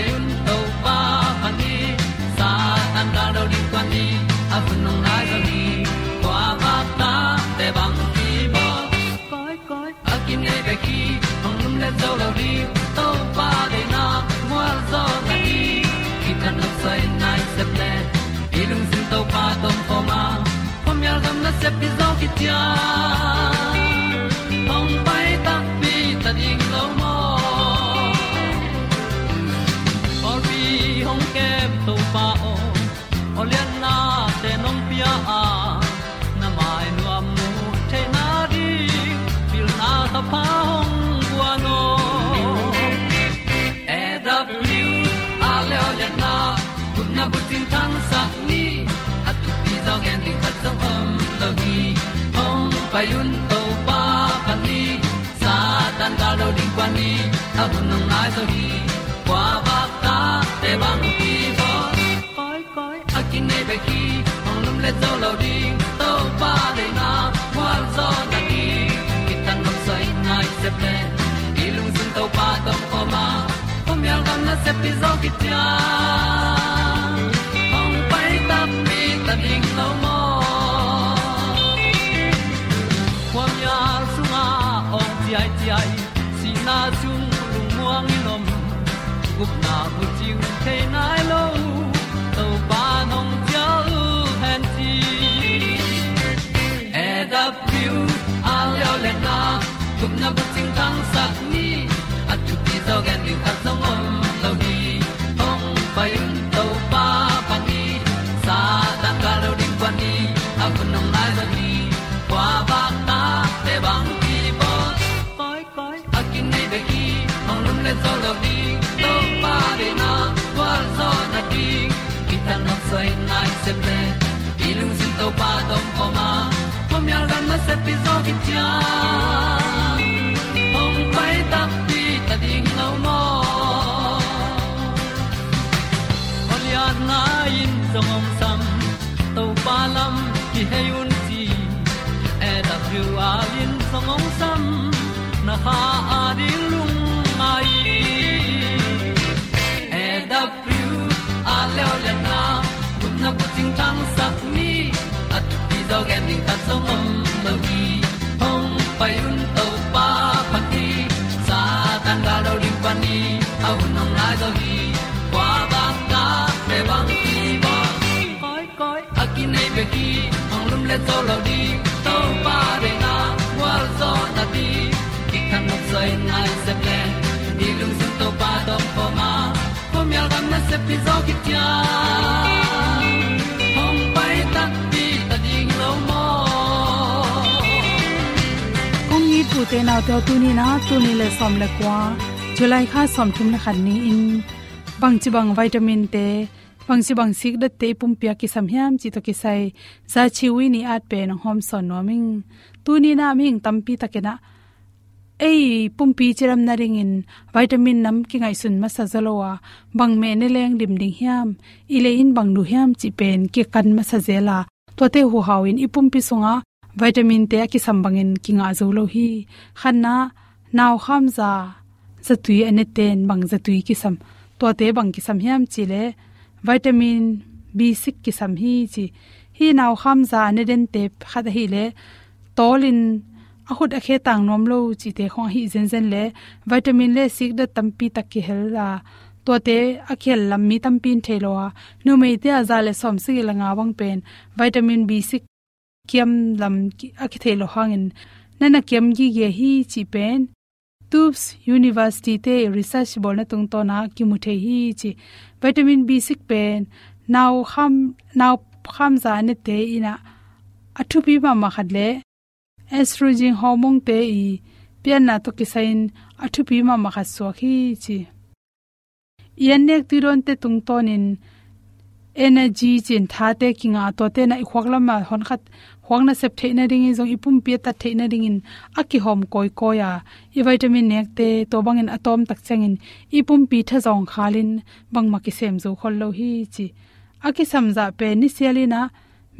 hong pai un to pa pan ni sa tan da do di kwan ni a bu nong nai za ni kwa ba ta te bang ki bo. Koi koi a kim nei be ki hong lum le zo lo di to pa de na mo zo ta ni ki tan no sai nai se ple ilung sin to pa tom ko ma. Pom yal gam na se pi zo ki ti da lo ni a bu nang mai so hi kwa ba ta te bang ki bo koi koi a kin nei be ki ong lum le zo lo di to pa de na kwa zo na ni ki tan nok sai nai se ple i lung sun to pa tom ko ma. Pom yal gam na se pi zo ki ta zo gen ni at song om lo ni ong pa yun to pa pa ni sa tan ga lo ding pa ni a bu nong lai za ni kwa ba ta te bang le zo lo di to pa de na kwa zo na di ki ta na sai nai se ple đi lung sin to pa đông ko ma. Ko mi al gan na se pi zo ki en ding ta som om lo gi hong pai un to pa pa ti sa tan ga do ri pa ni au nong lai do gi kwa ba ta pe bang ti ba koi koi a ki nei be ki hong lum le to lo di to pa de na wa zo na ti ki kan nok sai nai se ple lung sun to pa do po ma. Po mi al gam na se pi zo ki tia te na to tu ni na tu ni le som le kwa july kha som thum na khan ni in bang chi bang vitamin te bang chi bang sik da te pum pia ki sam hiam chi to ki sai za chi wi ni at pe no hom son no ming tu ni na ming tam pi ta ke na ei pumpi chiram na ringin vitamin nam ki ngai sun ma sa zalowa bang me ne leng dim ding hiam ile in bang nu hiam chi pen ki kan ma sa zela to te hu hawin ipumpi sunga vitamin te ki sambangin ki nga zo lo hi. Khanna, naw kham za zatui ane ten bang zatui ki sam to te bang ki sam hiam chile vitamin b6 ki sam hi chi. Hi naw kham za ne den te khat hi le. Tolin a khut a khe tang nom lo chi te khong hi zen zen le. Vitamin le sik da tampi tak ki hel la. To te a khel lam mi tampin thelo a. Nu mei te a za le som si langa wang pen. Vitamin b6 kiam lam a ki thelo hangin. Nana kiam gi ge hi chi pen. Tubes university te research bol na tung to na ki mu the hi chi. Vitamin b6 pen. Now ham now kham za ne te ina athu pi ma ma khat le. Estrogen hormone te i pian na to kisain athu pi ma ma kha so khi chi. Yan nek ti ron te tung tonin. Energy chin tha te kinga to te na khwak lama hon khat khwang na sep theina ding in zong ipum pi ta theina ding in aki hom koi koya i vitamin nek te to bangin atom tak changin ipum pi tha zong khalin bangma ki sem zo khol lo hi chi aki samza pe ni sialina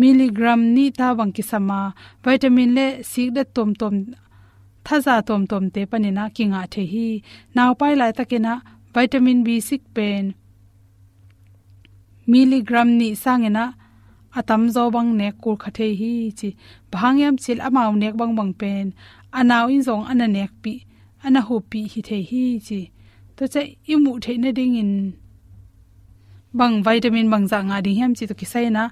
miligram ni ta bang ki sama vitamin le sik da tom tom thaza tom tom te panina kinga the hi naw pai lai takena vitamin b6 pen miligram ni sangena atam zo bang ne kul khathe hi chi. Bhangyam chil amaw nek bang bang pen. Anaw in zong ana nek pi, ana hu pi hi the hi chi. To che imu the na ding in. Bang vitamin bang za nga ding hem chi to kisai na.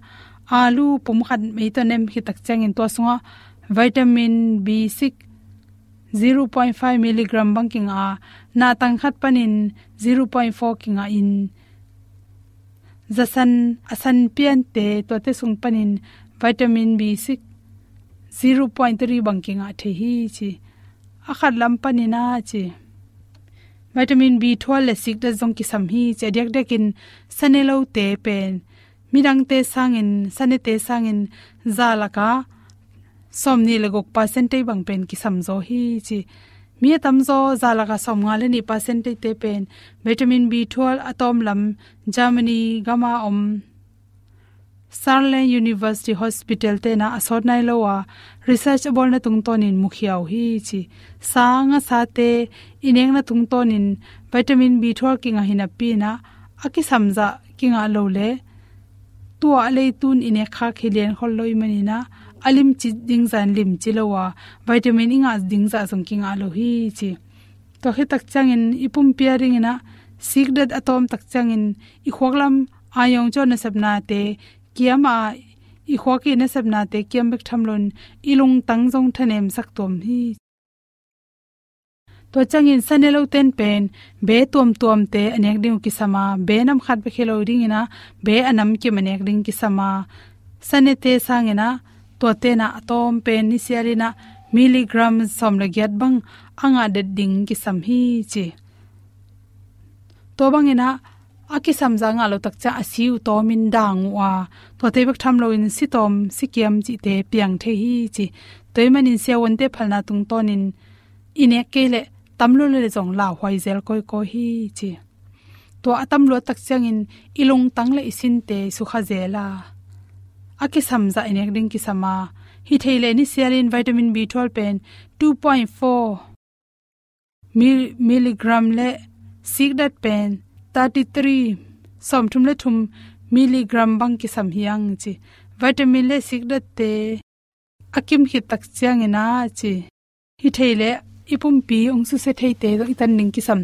Alu pum khat me to nem hi tak chang in to sunga. Vitamin b6 0.5 mg banking a na tang khat panin 0.4 kinga in zasan asan pian te to te sung panin vitamin b6 0.3 banking a the hi chi. Akhat lam panina chi. Vitamin b12 le sik da zong ki sam hi che dek dekin sanelo te pen. Mirang te sangin sane te sangin zalaka somni le gok percentage bang pen ki samzo hi chi mi tamzo zalaka somnga le ni percentage te pen vitamin b12 atom lam, germany gama om. Sarlen University Hospital te na asot nai lowa research bol na tung tonin mukhiaw hi chi sanga sa te ineng na tung tonin vitamin b12 kinga hina pi na aki samja kinga lo le tua le tun ine kha khilen hol loi mani na alim chi ding zan lim chi lowa vitamin inga ding za song a lo hi chi. To he tak changin ipum pairing ina sigdat atom tak changin i khoklam ayong cho na sabna te kiama i khoki na sabna te, kiam bek thamlon ilung tang jong thanem sak tom hi. To changin sanelo ten pen, be tom tom te anek ding ki sama, be nam khat be khelo ring ina, be anam ki manek ring ki sama. Sanete sangena to te na atom pen ni sialina milligram som le gyat bang anga de ding ki sam hi chi. To bangena aki samja nga lo tak cha asiu to min dang wa. To te bek tham lo in si tom, si kiam chi te piang the hi chi. Toy manin se won te phalna tung tonin ine kele tamlo le jong la hwai zel koi ko hi chi. To atam lo tak chang in ilung tang le isin te su kha zela aki samza inek ding ki sama. Hi theile ni sialin vitamin b12 pen 2.4 milligram le sigdat pen 33 som thum le thum milligram bang ki sam hiang chi. Vitamin le sigdat te akim hi tak chiang ina chi. Hi theile ipum pi ong su se thei te itan ning ki sam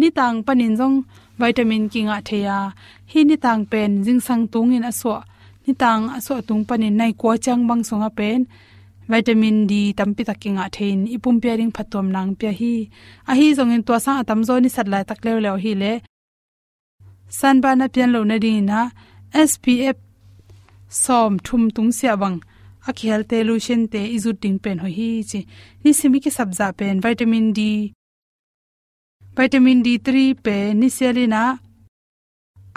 ni tang panin jong vitamin ki nga theya. Hi ni tang pen jing sang tung in aswa ni tang aso tung panin nai ko chang bang songa pen. Vitamin d tampi takinga thein. Ipum pairing phatom nang pya hi. A hi zong in to sa atam zo ni sat lai tak leo leo hi le. San ba na pian lo na ding na. Spf som thum tung sia bang. Akhel te lution te izu ting pen ho hi chi. Ni simi ki sabza pen. Vitamin d. Vitamin d3 pe ni selina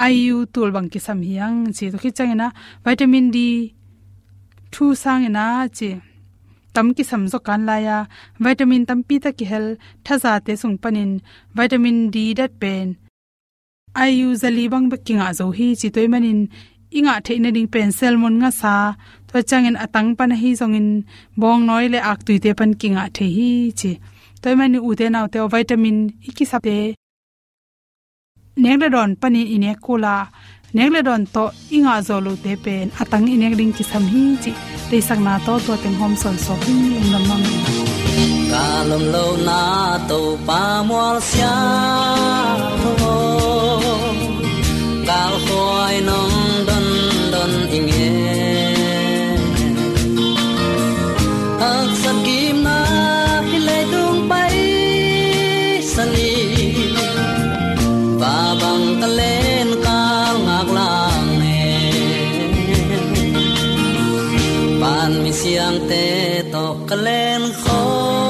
iu tul bang ki sam hiang chi to khi changena vitamin d thu sangena chi tam ki sam zo kan la ya vitamin tam pi ta ki hel thaza te sung panin vitamin d dat pen. Ayu zali bang ba kinga zo hi chi toy manin inga theina ding pen selmon nga sa to changin atang pan hi zongin, bong noi le ak tuite pan kinga the hi chi toy mani u te naw te vitamin iki nek le don pani ine kula nek le don to inga zolo te pen atang inek ding ki sam hi chi. Te sak na to to teng hom son so hi nam nam. Ka lom lo na to pa mual sia. Tho gal khoi nong ងទេតក្លែនខោ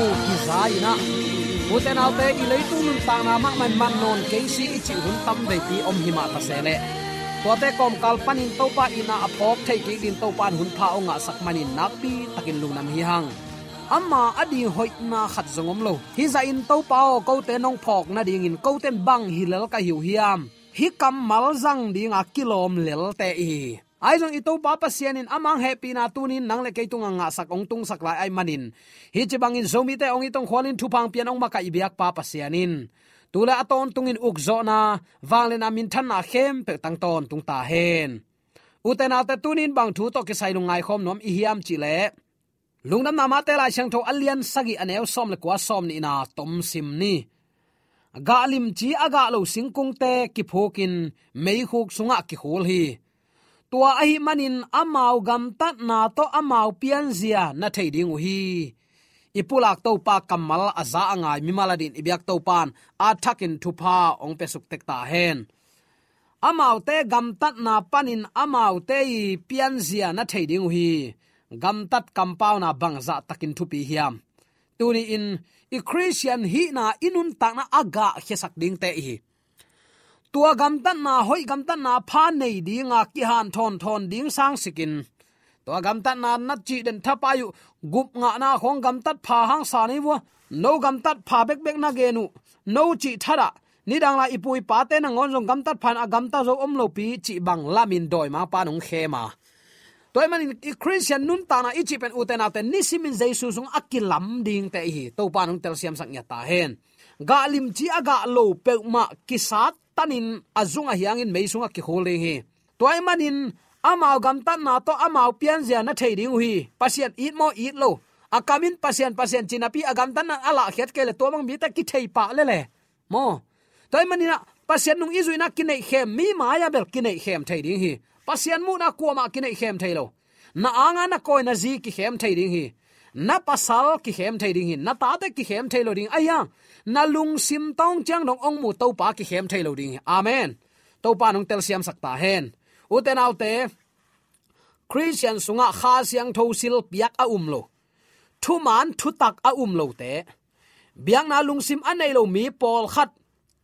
mu ki zai na. Uten alte ilay tunun tang na mak man man non keisi ichi hun tam dei ti om hima ta sele. te kom tẩu pa ina apok thei ki din topan hun pha onga sakmanin nakpi takin nam hi hang. Amma adi hoi na khat zongom lo. Hi za in to pao ko te nong phok na ding in ko ten bang hi lel ka hiu hiam. Hi kam mal zang ding a kilom lel te i. Ai jong ito, papa pasianin amang happy na tunin nang le keitung nga sak ong tung sak lai ai manin. Hi bangin zomi te ong itong khwalin thupang pian ong maka ibiak pa pasianin. tula aton tungin ukzo na wangle amin than na khem pe tang ton tung ta hen uten alte tunin bang thu to ki sai lungai khom nom i hiam chi le lungnam nama te lai chang tho alian sagi aneu som le kwa som ni na tom sim ni ga lim chi aga lo singkung te ki phokin mei khuk sunga ki hol hi tua ahi manin amau gam tat na to amau pian zia na thei ding hi ipulak to pa kamal aza angai mimaladin ibyak to pan a thakin thupa ong pesuk tek ta hen. Amau te gam tat na panin amau te pian zia na thei ding hi gam tat kampau na bangza takin thupi hiam. Tuni in i christian hi na inun ta na aga hesak ding te hi tua gam tan na, hoi gam tan na, pha nei dinga ki han thon thon ding sang sikin. Tua gam tan na na chi den thapa yu gup nga na khong gam tat pha hang sa nei wo no gam tat pha bek bek na ge nu. No chi thara ni dang la ipui pa te na ngon jong gam tat phan a gam ta zo om lo pi, chi bang lamin doi ma pa nong khe ma. Toy man i christian nun ta na ichi pen uten aten ni simin jesu sung akilam ding te hi. To pa nong tel siam sak nya ta hen. Ga lim chi aga lo pe ma kisat tanin azunga hiangin meisunga ki khole hi toy manin, amao gam tan na to amao pian zia na thei ding hi pasien it mo it lo. Akamin pasien pasien chinapi agam tan ala khet ke le to mang mi ta ki thei pa le le. Mo. Toy manina, pasien nung izuina kinai khem, mi ma ya bel kinai khem thei ding hi. Pasien mu na kuama ma kinai khem thei lo. Na anga na koi na zi ki khem thei ding hi na pasal ki hem thei ding na ta te ki hem thei lo ding. Aya na lung sim tong chang dong ong mu to pa ki hem thei lo ding amen. To pa nong tel siam sakta hen. Uten autte christian sunga kha siang tho sil piak a um lo. Thu man thu tak a um lo te. Biang na lung sim anei lo mi pol khat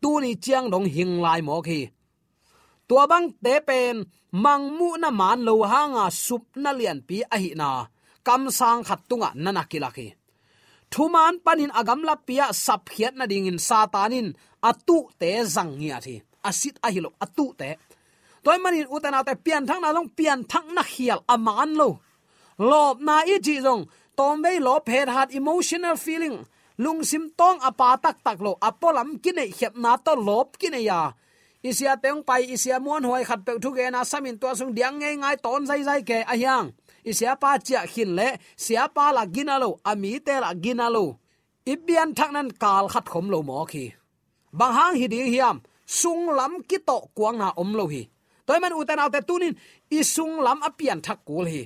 tu ni chiang dong hing lai mo khi tua bang te pen, mang mu na man lo hanga sup na lian pi a hi na kam sang khat tunga nana kilaki. Thuman panin agam la pia sap khiat na ding in satanin, atu te zang hi thi. Asit ahilo atu te. Toy manin utana te pian thang na long, pian thang na khial aman lo. Lob na i ji jong tom ve lo phet hat emotional feeling. Lung sim tong apa tak tak lo apolam kine khep na to lob kine ya. Isia teng pai, isia mon hoi khat pe thu ge na samin to sung diang ngai ngai ton zai zai ke ahyang isia pa chia khin le sia pa la ginalo ami te la ginalo ibian thak nan kal khat khom lo mo khi. Bang hang hi ding hiam sung lam ki to kuang na om lo hi. Toy man uten autte tunin, i sung lam apian thak kul hi.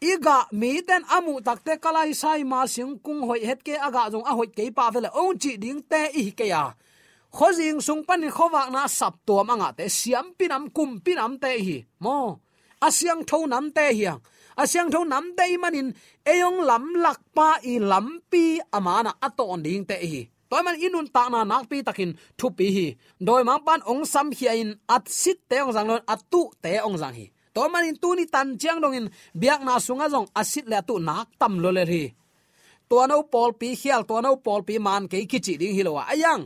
Iga mi ten amu takte kalai sai ma sing kung hoi het ke aga jong a hoi ke pa vele ong chi ding te i ke ya khozing sung pan khowak na sap tuam anga te siam pinam kum pinam te hi. Mo asyang tho nam te hiang asyang tho nam dei manin, eyong lam lak pa i lam pi amana aton ding te hi. Toy man inun ta na nak pi takin thu pi hi. Doi mang pan ong sam hi in at sit te ong jang lon atu te ong jang hi. Toy man in tu ni tan chiang dong in, biak na sunga jong asit le tu nak tam lo le hi. To no pol pi khial to no pol pi man ke kichi ding hi lo ayang,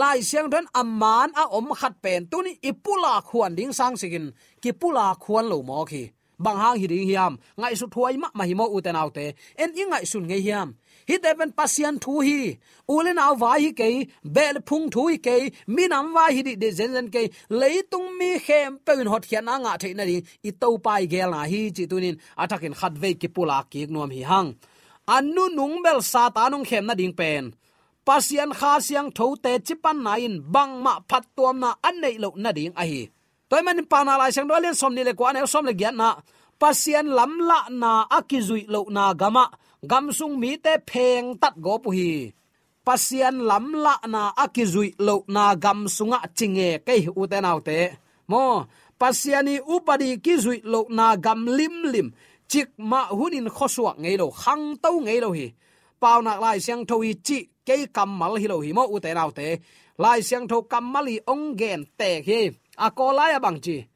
lai siang don amman a om khat pen tu ni ipula khuan ding sang sikin, ki pula khuan lo mo khi bang hang hi ding hiam. Ngai su thuai ma ma hi mo uten autte en i ngai sun nge hiam. Hi te pen pasian thu hi. Ulen aw wa hi ke bel phung thu hi ke minam wa hi de zen zen ke leitung mi khem pein hot khian anga the na ri i to pai gel na hi chi tunin. Atakin khat ve ki pula ki nuam hi hang. Anu nung bel sa ta nung khem na ding pen. Pasian kha siang tho te chipan na in. Bang ma phat tuam na an nei lo na ding a hi toy man pa na lai sang dolen som ni le ko an som le gyan na pasian lam la na akizui lo na gama gam sung mi te pheng tat go pu hi pasian lam la na akizui lo na gam sunga chinge kai u te nau te mo pasiani upadi kizui lo na gam lim lim. Chik ma hunin khosuak ngei lo khang tau ngei lo hi pau nak lai siang thoi chi ke kamal hi lo hi mo u te nau te lai siang tho kamali ong gen te hi a ko lai bang chi.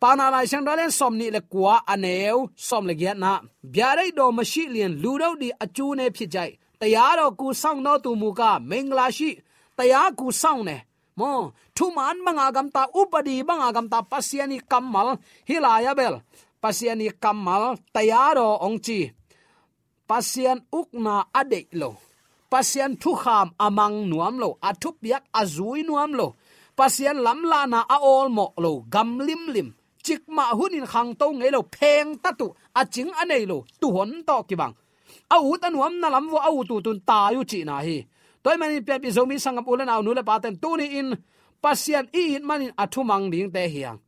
Pana lai sang dalen som ni le kwa aneu som le giat na. Biare do ma shi lien lu do di achu ne phit jai. Taya do ku sang no tu mu ka mengla shi. Taya ku sang ne. Mo, thu man manga gam ta upadi manga gam ta pasiani kamal hilaya bel. Pasiani kamal taya do ong chi. Pasian ukna ade lo. Pasian thu kham amang nuam lo. Athup yak azui nuam lo pasian lam la na a ol mo lo gam lim lim. Chik ma hunin khang to ngei lo pheng ta tu, a ching anei lo tu hon to ki bang. A u tan wam na lam wo a u tu tun ta yu chi na hi. Toy mani pe pi zomi sangam ulen au nu le pa ten tu ni in. Pasian i in manin athu mang ding te hiang.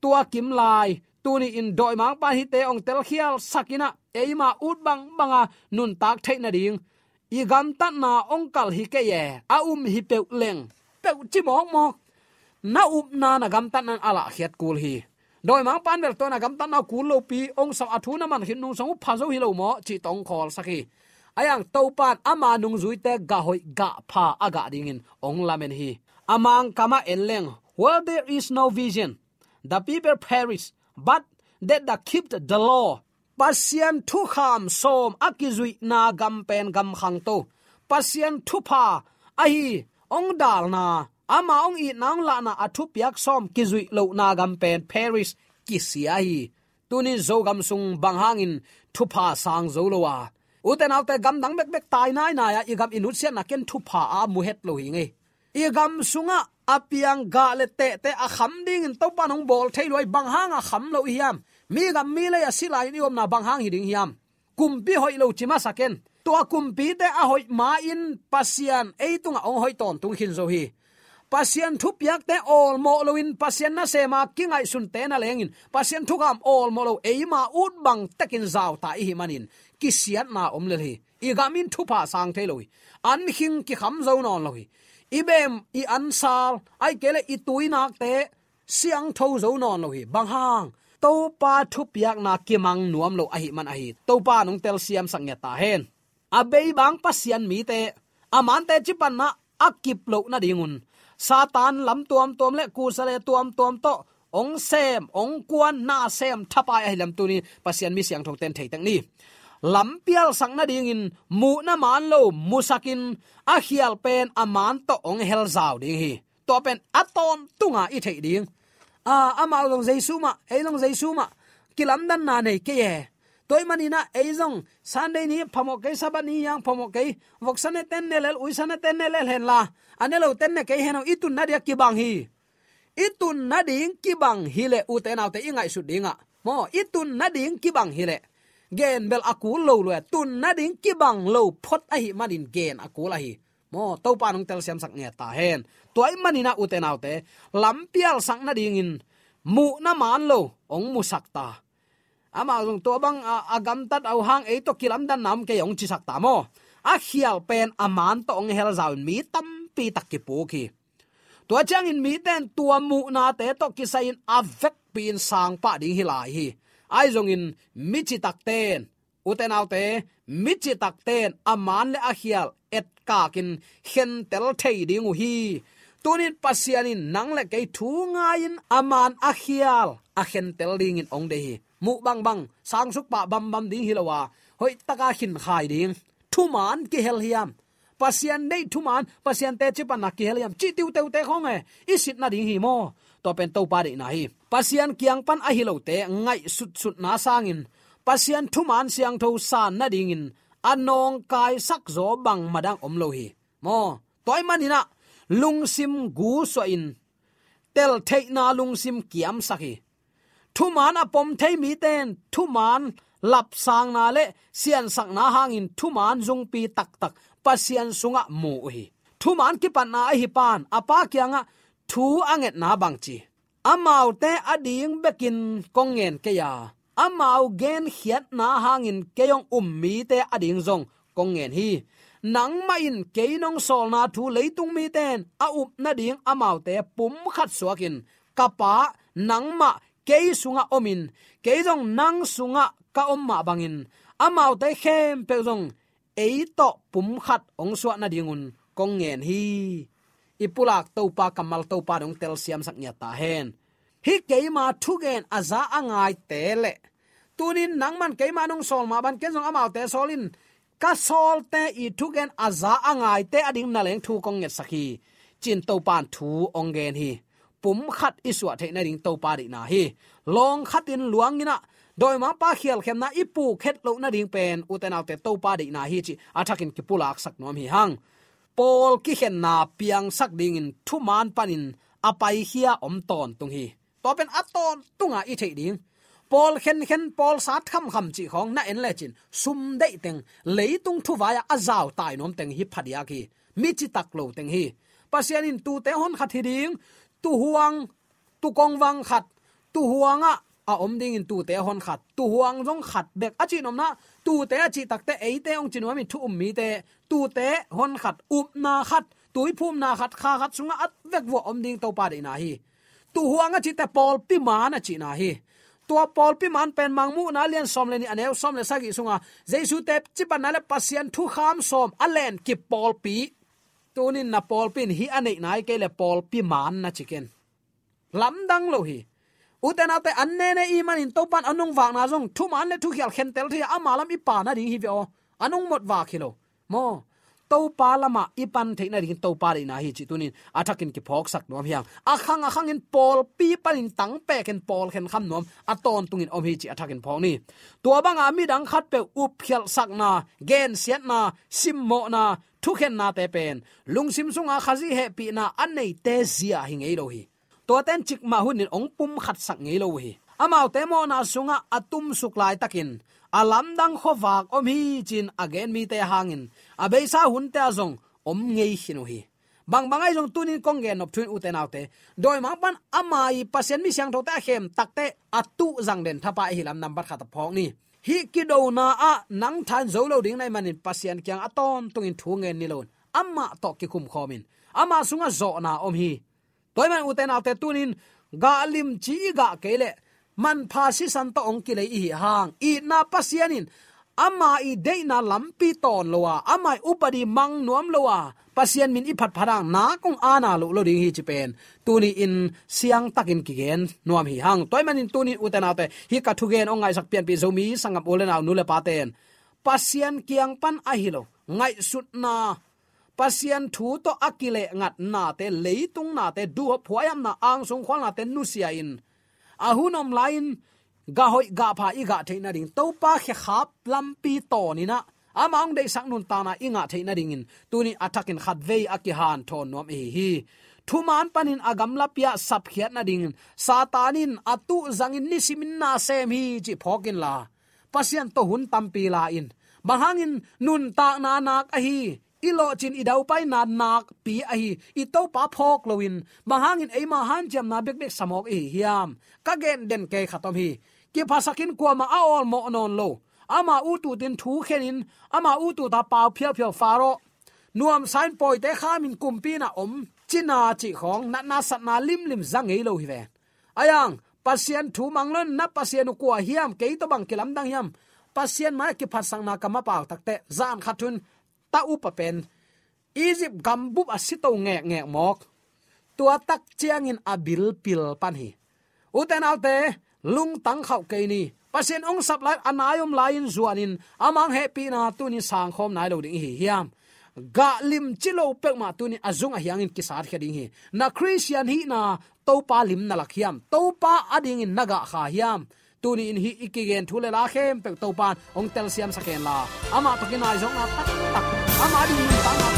Tua kim lai, tu ni in doi mang pa hi te ong tel khial sakina eima ut bang banga nun tak thai na ding. I gam ta na ong kal hi ke ye, a um hi pe leng te chi mok mok na up na na gam tan an ala khiat kul hi. Doi mang pan bel to na gam tan na kul lo pi, ong sa athu na man hin nu sang pha zo hi lo mo, chi tong khol saki ayang topan ama nung zui te ga hoi ga pha aga ding in, ong lamen hi. Amang kama enleng well, there is no vision. The people perish, but that the keep the law. Pasian thu kham som akizui na gam pen gam khang to. Pasian thu pha, ahi ong dal na ama ong i nang la na athu piak som kizui lo na gam pen paris kisia hi tunin zo gam sung bang hangin thu pha sang zo lo wa uten autte gam dang bek bek tai nai na ya i gam inu sia na ken thu pha a mu het lo hi nge i gam sunga apiang ga le te te a kham ding in to pa nong bol thei loi bang hang a kham lo hiam mi gam mi le ya silai ni om na bang hang hi ding hiam kumpi hoi lo chima saken to kumpi te a hoi ma in pasian. Ei tunga ong hoi ton tung hin zo hi. Pasian thu piak te all mo loin pasian na se ma kingai sun te na lengin pasian thu kam all mo lo e ma ut bang takin zaw ta hi manin ki siat na om le hi. I gamin thu pa sang the loi an hing ki kham zo non loi ibem i an sal, ai kele i tuinak te siang tho zo non loi bang hang. To pa thu piak na kimang nuam lo ahi man ahi to pa nong tel siam sang ta hen abei bang pasian mi te. Amante chipan na akip lo na dingun. Satan lam tuam tuam le ku sale tuam tuam to. Ong sem, ong kuan na sem thapa ai lam tu ni. Pasian mi siang thong ten thei tak ni. Lampial sang na ding in mu na man lo musakin a hial pen aman to ong hel zau ding hi. To pen aton tunga i thei ding. A ama long jaisu ma ei long jaisu ma. Kilam dan na nei ke ye toy manina eizong sunday ni phamo ke sabani yang phamo ke voksane ten ne lel uisane ten ne lel hen la anelo ten ne ke heno itun nadia ki bang hi. Itun nading ki bang hi le u te ingai su dinga. Mo itun nading ki bang hi le. Gen bel akul lo lo tun nading ki bang lo phot a hi manin gen akul la hi. Mo to pa nong tel siam sak nge ta hen. Toy manina u te nau lampial sang na ding in mu na man lo ong mu sak ta ama jong to bang agam tat au hang e to kilam dan nam ke yong chi sak ta mo. A khial pen aman to ong hel zaun mi tam pi tak ki pu ki. To chang in mi ten tua mu na te to ki sain avek pin sang pa ding hi lai hi. Ai zong in, mi chi tak ten. Uten te mi chi tak ten aman le a khial et ka kin hen tel thei ding hi. Tunin pasianin nang le ke thu nga in aman a khial, a hen tel ding in ong de hi mu bang bang, sang suk pa bam bam ding hilawa hoi, taka hin khai ding. Thu man ki hel hiam. Pasian nei thu man, pasian te chi pan na ki hel hiam. Chi tiu teu te khong e. Isit na ding hi mo. To pen to pa de na hi. Pasian kiang pan a hilo te, ngai sut sut na sangin pasian thu man siang tho san na ding in. Anong kai sak zo bang madang om lo hi. Mo, toy lung lungsim gu so in. Tel thei na lungsim kiam sakhi thu man apom thei mi ten. Thu man lap sang na le. Sian sak na hangin. Thu man zung pi tak tak. Pasian sunga mu hi. Thu man ki pan na hi pan. Apa kyanga thu anget na bang chi. Amau te ading bekin kongen ke ya. Amau gen hiat na hangin keyong ummi te ading zong kongen hi. Nang ma in keinong sol na thu leitung mi ten. A up na ding amau te pum khat suakin. Kapa nang ma kei sunga omin. Kei jong nang sunga ka omma bangin. Amau te khem pe jong ei to pum khat ong suwa na dingun. Kong ngen hi. Ipulak to pa kamal to pa dong tel siam sak nya ta hen. Hi kei ma thu gen aza angai tele tunin nangman kei ma nong sol ma ban ke jong amau te solin. Ka sol te i thu gen aza angai te ading na leng thu kong nge sakhi. Chin to pan thu ong gen hi pum khat iswa the na ring to pa ri na hi. Long khat in luang ina, doi ma pa khial khem na ipu khet lo na ring pen uten autte to pa ri na hi chi athakin ki pulak sak nom hi hang. Pol ki khen na piang sak ding in thu man panin apai hia om ton tung hi. To pen aton tunga i thei ding. Pol khen khen pol sát kham kham chi khong na en lechin sum dei teng leitung thu waya azau tai nom teng hi phadia ki. Mi chi tak lo teng hi. Pasian in tu te hon khat ding tu huang, tu kong wang khat tu huanga a om ding in tu te hon khat tu huang jong khat bek a chi nom na tu te a chi tak te ei te ong chinwa mi thu um mi te tu te hon khat up na khat tui phum na khat kha khat sunga at vek wo om ding to pa de na hi tu huang a chi te pol pi ma na chi na hi tua pol pi man pen mangmu na lian som le ni aneu som le sagi sunga jesu te chipan na le pasian thu kham som alen ki pol pi tunin na pol pin, hi anei nai ke le pol pi man na chicken. Lam dang lo hi. Uten ate anne ne i man in topan anung wang na jong thu man le thu khial khen tel thi amalam i pa na ding hi ve o anung mot wa khilo mo to pa lama ipan theina ring to pa na hi chi tunin athakin ki phok sak nom hiang akhang akhang in pol pi palin tang pe ken pol khen kham nom aton tungin om hi chi athakin phok ni. Tua banga mi dang khat pe up khial sak na, gen siat na, sim mo na, thu khen na te pen. Lung sim sunga khazi he pi na, an nei te zia hi ngei lo hi. To ten chik ma hunin ong pum khat sak ngei lo hi. Amau te mo na sunga atum suklai takin. Alam dang khowak om hi chin again mi te hangin abe sa hun te azong, om ngei hinu hi. Bang bangai jong tunin kong gen nop thuin uten autte doi ma pan amai pasien mi siang thota khem takte atu jang den thapa hi lam number khata phok ni. Hi ki do na a nang than zo lo ding nai manin pasien kyang aton tungin thu ngen ni lon. Amma to ki kum khomin ama sunga zo na om hi. Toy man uten autte tunin, ga lim chi ga kele man phasi san to ong ki le hi hang. I na pasianin ama i deina na lampi ton lowa ama upadi mang nuam lowa pasien min iphat pharang na kong ana lo lo ding hi chi pen. Tuni in siang takin ki gen nuam hi hang. Toy manin tuni utena te hi ka thu gen ongai ngai sak pian pi zomi sangam olena nu nule paten pasien kiang pan a hi lo. Ngai sut na. Pasien thu to akile ngat na te, leitung na te du phuayam na ang sung khwal na te nu sia in. Ahunom lain ga hoi, ga pha, i ga theina ding. To pa khe khap lampi to ni na. Amang de sang nun ta na inga theina ding in. Tuni atakin khat vei aki han thon nom e hi. Thuman panin agam lapia sap khiat na ding satanin atu zangin nisimin na sem hi chi phokin la. Pasian to hun tampi la in. Bahangin nun ta na nak a hi. Ilo chin idau pai na nak pi a hi. I to pa phok loin bahangin ei ma han jam na bek bek samok e hiam ka gen den ke khatom hi ki phasakin kwa ma aol mo non lo. Ama u tu tin thu khenin, ama u tu ta pau phia phia faro nuam sign poi te kha min kumpi na om china chi khong, na na sat na lim lim zang ei lo hi ve ayang, pasien thu manglon na pasien ko hiam ke to bang kilam dang hiam. Pasien ma ki phasang na kama pau takte zan khatun ta u pa pen. Egypt gambup asito nge nge mok. Tua tak chiang in abil pil pan hi. Uten alte lung tang khau ke ni. Pasien ong sap lai anayom lain zuanin. Amang happy na tu ni sang khom nai lo ding hi hiam. Ga lim chilo pek ma tu ni azung a hiang in kisar khading hi. Na christian hi na to pa lim na lakhiam to pa ading in naga kha hiam. Tu ni in hi ikigen thule la khem pek to pa ong tel siam saken la. Ama to ai zong na tak tak. Ama di ta na